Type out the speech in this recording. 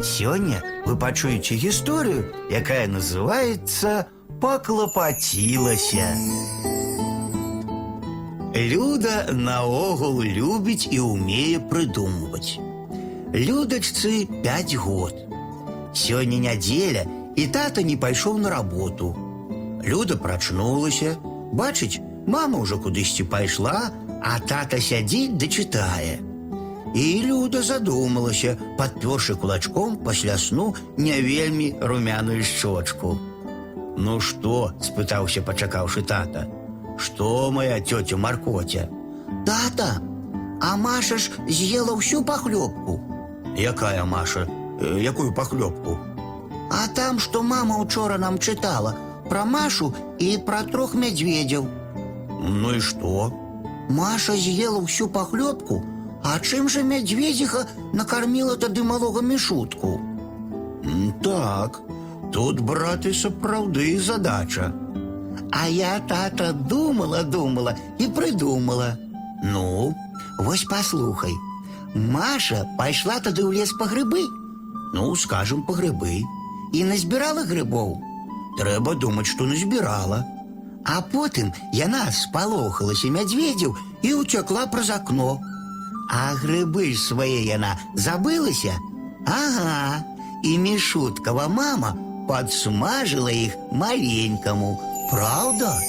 Сёння вы пачуеце историю, якая называется паклапацілася. Люда наогул любить и умее придумывать. Людачцы пять год. Сегодня неделя и тата не пайшоў на работу. Люда прачнулася, Бачить, мама уже куда-то пошла, а тата сядзіць дачытае. Да и люда задумалася, падпёршы кулачком после сну не вельмі румяную щечку. Ну что, спытаўся, пачакаўшы тата. что моя тётю Маркотя? Тата, А Маша ж з'ела ўсю пахлёбку. Якая Маша, э, якую пахлёбку? А там, что мама учора нам читала про Машу и про трох мядзведзяў. Ну и что? Маша з'ела ўсю пахлёбку, а чем же медведиха накормила тады дымолога мишутку? Так, тут браты сапраўды задача. А я тата думала, думала и придумала. Ну, вось послухай. Маша пошла тады в лес по грибы. Ну, скажам па грыбы і назбірала грыбоў. Трэба думаць, што назбірала. А потом потым яна спалохалася мядзведзяў і ўцякла праз акно. А гриби ж она яна забилися? Ага. І Мішуткова мама подсмажила их маленькому, правда?